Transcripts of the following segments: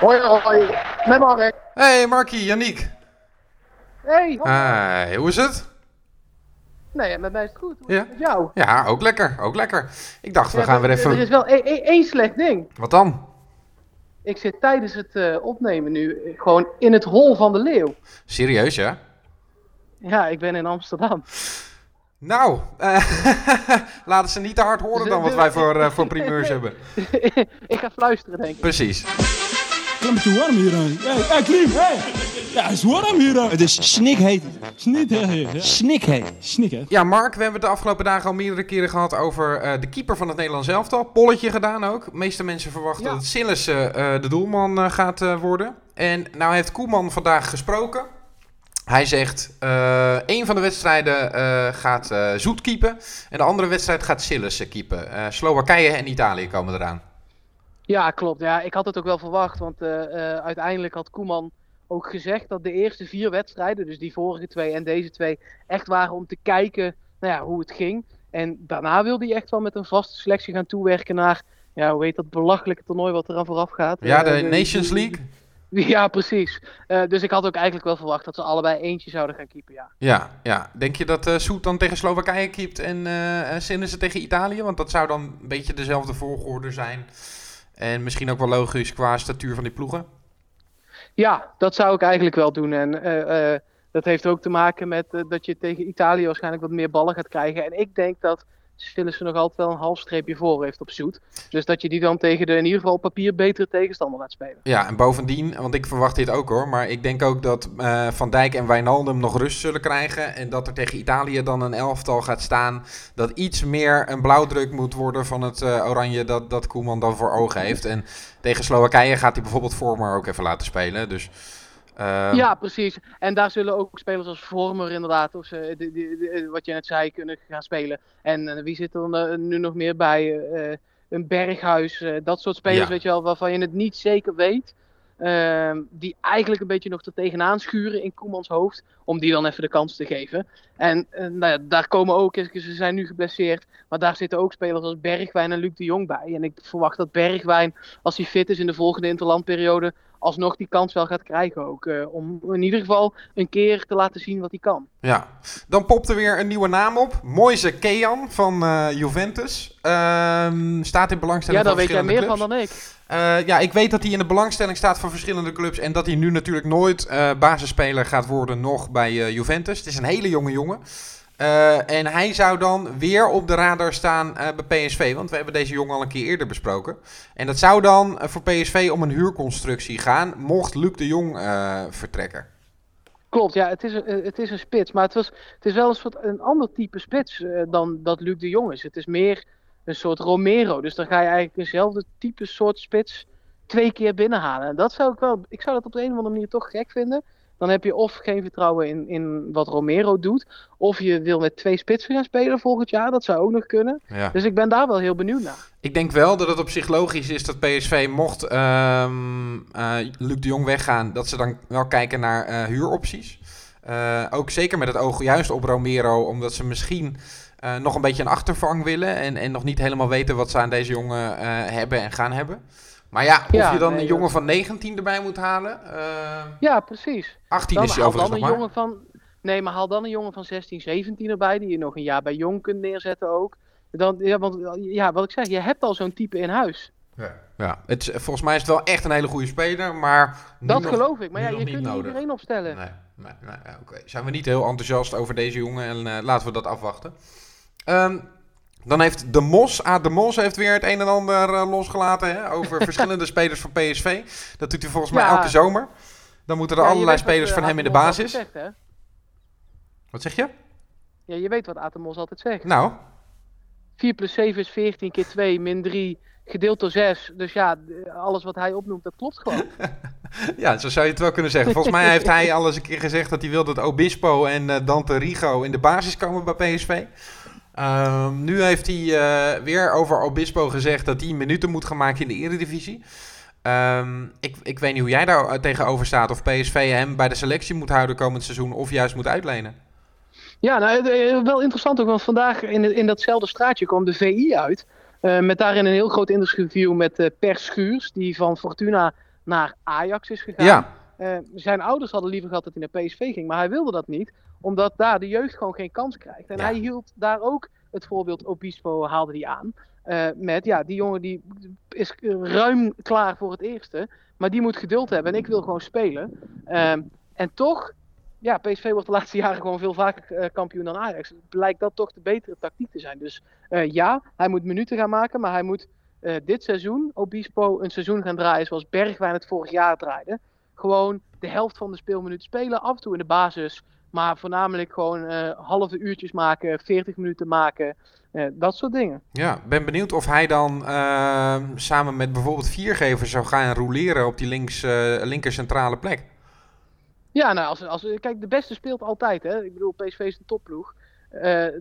Hoi, hoi. Met Mark. Hey Markie, Yannick. Hey, hoi. Hoe is het? Nee, met mij is het goed. Hoe Ja. met jou? Ja, ook lekker, ook lekker. Ik dacht, we gaan weer er- even... Er is wel één- één één slecht ding. Wat dan? Ik zit tijdens het eh, opnemen nu gewoon in het hol van de leeuw. Serieus, ja? Ja, ik ben in Amsterdam. Nou, eh, laten ze niet te hard horen dan wat wij voor, eh, voor primeurs hebben. ik ga fluisteren, denk ik. Precies. Klimmetje warm hier aan. Hey, hey Klim, hey. Ja, het is warm hier. Het is snikheet. Snikheet. Snik, hè. Ja, Mark, we hebben het de afgelopen dagen al meerdere keren gehad over eh, de keeper van het Nederlands elftal. Polletje gedaan ook. De meeste mensen verwachten Ja. dat Sillissen eh, de doelman eh, gaat eh, worden. En nou heeft Koeman vandaag gesproken. Hij zegt, eh één van de wedstrijden eh, gaat eh, Zoet keepen. En de andere wedstrijd gaat Sillissen keepen. Eh, Slowakije en Italië komen eraan. Ja, klopt. Ja, ik had het ook wel verwacht, want eh, eh, uiteindelijk had Koeman ook gezegd dat de eerste vier wedstrijden, dus die vorige twee en deze twee, echt waren om te kijken nou ja, hoe het ging. En daarna wilde hij echt wel met een vaste selectie gaan toewerken naar, ja, hoe heet dat belachelijke toernooi wat eraan vooraf gaat. Ja, de Eh, Nations League. Ja, precies. Dus ik had ook eigenlijk wel verwacht dat ze allebei eentje zouden gaan keepen, ja. Ja, ja. Denk je dat eh Soet dan tegen Slowakije keept en eh Sillissen tegen Italië? Want dat zou dan een beetje dezelfde volgorde zijn. En misschien ook wel logisch qua statuur van die ploegen. Ja, dat zou ik eigenlijk wel doen. En eh, eh, dat heeft ook te maken met eh, dat je tegen Italië waarschijnlijk wat meer ballen gaat krijgen. En ik denk dat Sillissen nog altijd wel een half streepje voor heeft op zoet. Dus dat je die dan tegen de in ieder geval papier betere tegenstander laat spelen. Ja, en bovendien, want ik verwacht dit ook hoor, maar ik denk ook dat eh, Van Dijk en Wijnaldum nog rust zullen krijgen. En dat er tegen Italië dan een elftal gaat staan dat iets meer een blauwdruk moet worden van het eh, oranje dat, dat Koeman dan voor ogen heeft. En tegen Slowakije gaat hij bijvoorbeeld Vormer ook even laten spelen. Dus ehm, Ja, precies. En daar zullen ook spelers als Vormer inderdaad, of ze, die- die- die- wat je net zei, kunnen gaan spelen. En eh, wie zit er dan, eh, nu nog meer bij? Eh, een Berghuis, dat soort spelers, Ja. weet je wel, waarvan je het niet zeker weet. Ehm, die eigenlijk een beetje nog er tegenaan schuren in Koemans hoofd. Om die dan even de kans te geven. En nou ja, daar komen ook, ze zijn nu geblesseerd. Maar daar zitten ook spelers als Bergwijn en Luc de Jong bij. En ik verwacht dat Bergwijn, als hij fit is in de volgende interlandperiode. Alsnog die kans wel gaat krijgen ook. eh, om in ieder geval een keer te laten zien wat hij kan. Ja, dan popt er weer een nieuwe naam op. Moise Kean van eh, Juventus. Ehm, staat in belangstelling Ja, daar van weet jij meer verschillende van clubs. dan ik. Eh, ja, ik weet dat hij in de belangstelling staat van verschillende clubs. En dat hij nu natuurlijk nooit basisspeler gaat worden nog bij Juventus. Het is een hele jonge jongen. Eh, en hij zou dan weer op de radar staan eh, bij PSV. Want we hebben deze jongen al een keer eerder besproken. En dat zou dan eh, voor PSV om een huurconstructie gaan. Mocht Luc de Jong vertrekken. Klopt, ja, het is, een, het is een spits. Maar het, was, het is wel een soort een ander type spits dan dat Luc de Jong is. Het is meer een soort Romero. Dus dan ga je eigenlijk eenzelfde type soort spits twee keer binnenhalen. En dat zou ik wel, ik zou dat op de een of andere manier toch gek vinden. Dan heb je of geen vertrouwen in, in wat Romero doet. Of je wil met twee spitsen gaan spelen volgend jaar. Dat zou ook nog kunnen. Ja. Dus ik ben daar wel heel benieuwd naar. Ik denk wel dat het op zich logisch is dat PSV, mocht ehm, eh, Luc de Jong weggaan, dat ze dan wel kijken naar eh, huuropties. Eh, ook zeker met het oog juist op Romero, omdat ze misschien nog een beetje een achtervang willen. En, en nog niet helemaal weten wat ze aan deze jongen hebben en gaan hebben. Maar ja, of Ja, je dan nee, een jongen van 19 erbij moet halen. eh, Ja, precies. 18 Dan is hij haal dan overigens een nog maar. jongen van. Nee, maar haal dan een jongen van 16, 17 erbij. Die je nog een jaar bij jong kunt neerzetten ook. Dan, ja, want ja, wat ik zeg, je hebt al zo'n type in huis. Ja, het, is- volgens mij is het wel echt een hele goede speler, maar... Dat nog- geloof ik. Maar ja, nog je kunt niet iedereen opstellen. Nee, nee, nee, ja, oké. Zijn we niet heel enthousiast over deze jongen en eh, laten we dat afwachten. Ehm, dan heeft De Mos, ah, De Mos heeft weer het een en ander eh, losgelaten hè, over verschillende spelers van PSV. Dat doet hij volgens mij Ja. elke zomer. Dan moeten er Ja, allerlei spelers eh, van hem in de basis. Zegt, hè? Wat zeg je? Ja, je weet wat Atemos altijd zegt. Nou, 4 plus 7 is 14 keer 2 min 3 gedeeld door 6. Dus ja, alles wat hij opnoemt, dat klopt gewoon. ja, zo zou je het wel kunnen zeggen. Volgens mij heeft hij al eens een keer gezegd dat hij wil dat Obispo en eh, Dante Rigo in de basis komen bij PSV. Ehm, nu heeft hij eh, weer over Obispo gezegd dat hij minuten moet gaan maken in de Eredivisie. Ehm, ik, ik weet niet hoe jij daar eh, tegenover staat. Of PSV hem bij de selectie moet houden komend seizoen of juist moet uitlenen. Ja, nou, eh, wel interessant ook, want vandaag in, in datzelfde straatje kwam de VI uit. met daarin een heel groot interview met Per Schuurs, die van Fortuna naar Ajax is gegaan. Ja, zijn ouders hadden liever gehad dat hij naar PSV ging, maar hij wilde dat niet, omdat daar de jeugd gewoon geen kans krijgt. En Ja. hij hield daar ook het voorbeeld Obispo haalde die aan. eh, met ja, die jongen die is ruim klaar voor het eerste, maar die moet geduld hebben en ik wil gewoon spelen. Ehm, en toch, ja, PSV wordt de laatste jaren gewoon veel vaker eh, kampioen dan Ajax. Blijkt dat toch de betere tactiek te zijn. Dus eh, ja, hij moet minuten gaan maken, maar hij moet dit seizoen Obispo een seizoen gaan draaien zoals Bergwijn het vorig jaar draaide gewoon de helft van de speelminuten spelen. Af en toe in de basis. Maar voornamelijk gewoon eh, halve uurtjes maken, 40 minuten maken. eh, dat soort dingen. ja. ben benieuwd of hij dan eh, samen met bijvoorbeeld Viergever zou gaan roleren op die links, eh, linker centrale plek. Ja, nou, als, als, kijk, de beste speelt altijd. Hè? Ik bedoel, PSV is een topploeg.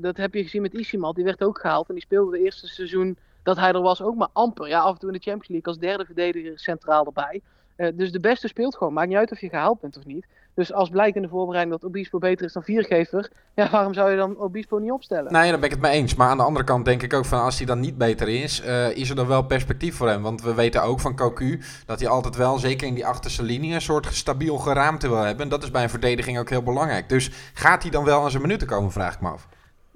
Dat heb je gezien met Isimat. Die werd ook gehaald. En die speelde de eerste seizoen dat hij er was ook maar amper. Ja, af en toe in de Champions League als derde verdediger centraal erbij. Dus de beste speelt gewoon. Maakt niet uit of je gehaald bent of niet. Dus als blijkt in de voorbereiding dat Obispo beter is dan Viergever. Ja, waarom zou je dan Obispo niet opstellen? Nee, daar ben ik het mee eens. Maar aan de andere kant denk ik ook van als hij dan niet beter is, eh, is er dan wel perspectief voor hem. Want we weten ook van Cocu dat hij altijd wel, zeker in die achterste linie, een soort stabiel geraamte wil hebben. En dat is bij een verdediging ook heel belangrijk. Dus gaat hij dan wel aan zijn minuten komen, vraag ik me af.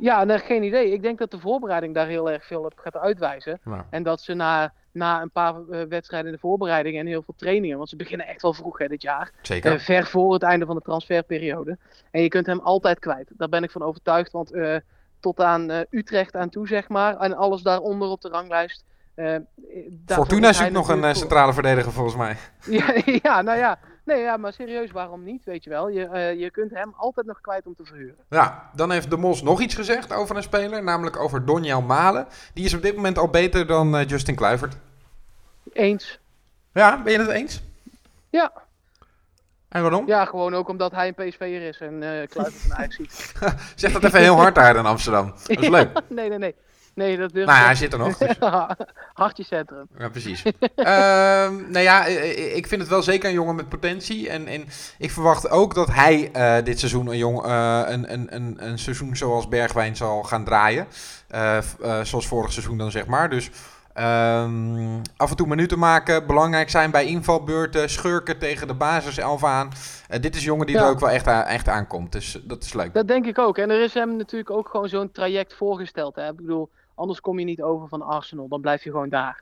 Ja, nee, geen idee. Ik denk dat de voorbereiding daar heel erg veel op gaat uitwijzen. En dat ze na, na een paar eh, wedstrijden in de voorbereiding en heel veel trainingen, want ze beginnen echt wel vroeg hè, dit jaar, Zeker. eh, ver voor het einde van de transferperiode. En je kunt hem altijd kwijt. Daar ben ik van overtuigd, want eh, tot aan Utrecht aan toe, zeg maar, en alles daaronder op de ranglijst. Fortuna zoekt nog een centrale verdediger volgens mij. Ja, ja, nou ja. Nee, ja, maar serieus, waarom niet, weet je wel? Je, eh, je kunt hem altijd nog kwijt om te verhuren. Ja, dan heeft De Mos nog iets gezegd over een speler, namelijk over Donjel Malen. Die is op dit moment al beter dan eh, Justin Kluivert. Eens. Ja, ben je het eens? Ja. En waarom? Ja, gewoon ook omdat hij een PSV'er is en eh Kluivert een Ajax ziet. Zeg dat even heel hard daar in Amsterdam. Dat is leuk. nee, nee, nee. Nee, dat durf Nou ja, hij zit er nog. dus- Hartjecentrum. Ja, precies. Ehm nou ja, eh, ik vind het wel zeker een jongen met potentie. En, en ik verwacht ook dat hij eh, dit seizoen een, jong, eh, een, een, een, een seizoen zoals Bergwijn zal gaan draaien. Eh, eh, zoals vorig seizoen dan, zeg maar. Dus ehm, af en toe minuten maken, belangrijk zijn bij invalbeurten, schurken tegen de basiself aan. Eh, dit is een jongen die er ook wel echt, echt aankomt. Dus dat is leuk. Dat denk ik ook. En er is hem natuurlijk ook gewoon zo'n traject voorgesteld. Hè? Ik bedoel, anders kom je niet over van Arsenal. Dan blijf je gewoon daar.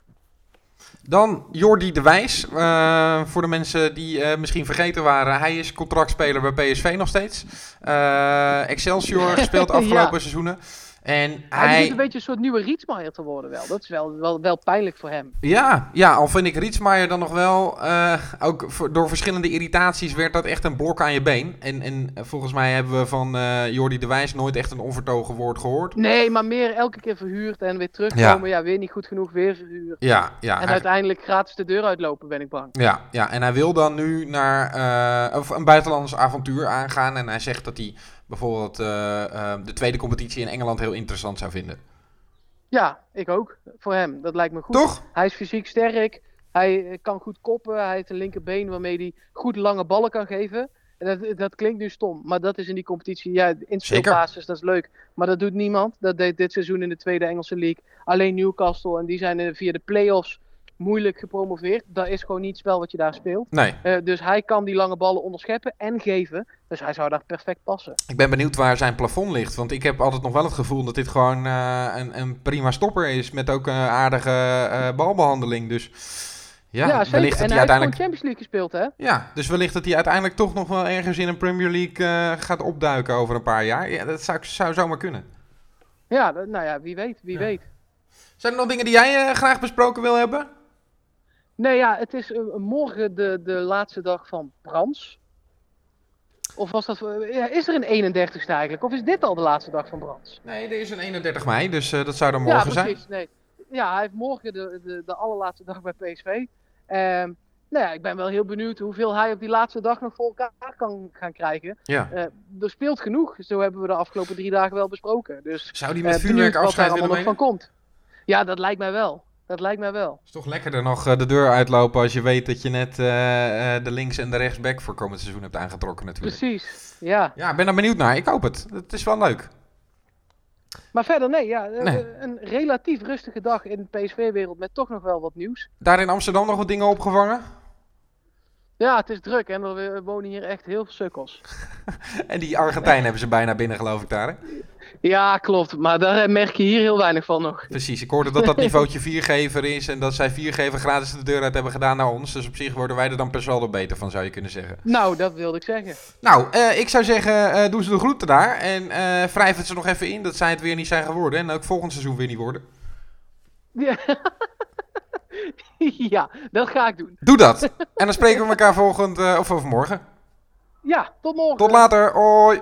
Dan Jordi de Wijs. Eh, voor de mensen die eh, misschien vergeten waren. Hij is contractspeler bij PSV nog steeds. Eh, Excelsior gespeeld de afgelopen Ja. seizoenen. En Hij hij... begint een beetje een soort nieuwe Rietsmaier te worden wel. Dat is wel, wel, wel pijnlijk voor hem. Ja, ja, al vind ik Rietsmaier dan nog wel... eh, ook voor- door verschillende irritaties werd dat echt een blok aan je been. En, en volgens mij hebben we van eh Jordi de Wijs nooit echt een onvertogen woord gehoord. Nee, maar meer elke keer verhuurd en weer terugkomen. Ja, weer niet goed genoeg, weer verhuurd. Ja, ja. En hij- uiteindelijk gratis de deur uitlopen, ben ik bang. Ja, ja, en hij wil dan nu naar eh, een buitenlands avontuur aangaan. En hij zegt dat hij bijvoorbeeld eh, eh, de tweede competitie in Engeland heel interessant zou vinden. Ja, ik ook. Voor hem. Dat lijkt me goed. Toch? Hij is fysiek sterk. Hij eh, kan goed koppen. Hij heeft een linkerbeen waarmee hij goed lange ballen kan geven. En dat, dat klinkt nu stom, maar dat is in die competitie. Ja, in speelbasis, dat is leuk. Maar dat doet niemand. Dat deed dit seizoen in de tweede Engelse League. Alleen Newcastle. En die zijn eh, via de play-offs moeilijk gepromoveerd. Dat is gewoon niet het spel wat je daar speelt. Nee. Eh, dus hij kan die lange ballen onderscheppen en geven. Dus hij zou daar perfect passen. Ik ben benieuwd waar zijn plafond ligt. Want ik heb altijd nog wel het gevoel dat dit gewoon eh, een, een prima stopper is. Met ook een aardige eh, balbehandeling. Dus ja, wellicht dat hij hij uiteindelijk... Champions League gespeeld, hè? Ja, dus wellicht dat hij uiteindelijk toch nog wel ergens in een Premier League gaat opduiken over een paar jaar. Ja, dat zou, zou zomaar kunnen. Ja, nou ja, wie weet, wie Ja. weet. Zijn er nog dingen die jij graag besproken wil hebben? Nee, ja, het is eh, morgen de, de laatste dag van Brans. Of was dat... eh, ja, is er een 31ste eigenlijk? Of is dit al de laatste dag van Brans? Nee, er is een 31 mei, dus eh, dat zou dan morgen ja, zijn. precies. Nee. Ja, hij heeft morgen de, de, de allerlaatste dag bij PSV. Ehm nou ja, ik ben wel heel benieuwd hoeveel hij op die laatste dag nog voor elkaar kan gaan krijgen. Ja. Er speelt genoeg, zo hebben we de afgelopen drie dagen wel besproken. Dus Zou die met benieuwd vuurwerk wat daar afscheid allemaal nog van komt. Ja, dat lijkt mij wel. Dat lijkt mij wel. is toch lekkerder nog eh, de deur uitlopen als je weet dat je net eh, eh, de links- en de rechtsback voor komend seizoen hebt aangetrokken natuurlijk. Precies, ja. Ja, ik ben daar benieuwd naar. Ik hoop het. Het is wel leuk. Maar verder, nee, ja, Nee. een relatief rustige dag in de PSV-wereld met toch nog wel wat nieuws. Daar in Amsterdam nog wat dingen opgevangen? Ja, het is druk en er wonen hier echt heel veel sukkels. En die Argentijnen hebben ze bijna binnen, geloof ik daar. Hè? Ja, klopt. Maar daar merk je hier heel weinig van nog. Precies, ik hoorde dat dat niveautje viergever is en dat zij viergever gratis de deur uit hebben gedaan naar ons. Dus op zich worden wij er dan per saldo beter van, zou je kunnen zeggen. Nou, dat wilde ik zeggen. Nou, eh, ik zou zeggen, eh doen ze de groeten daar en eh wrijf het ze nog even in dat zij het weer niet zijn geworden en ook volgend seizoen weer niet worden. Ja. ja, dat ga ik doen. Doe dat. En dan spreken we elkaar volgend, eh, of overmorgen. Ja, tot morgen. Tot later, hoi.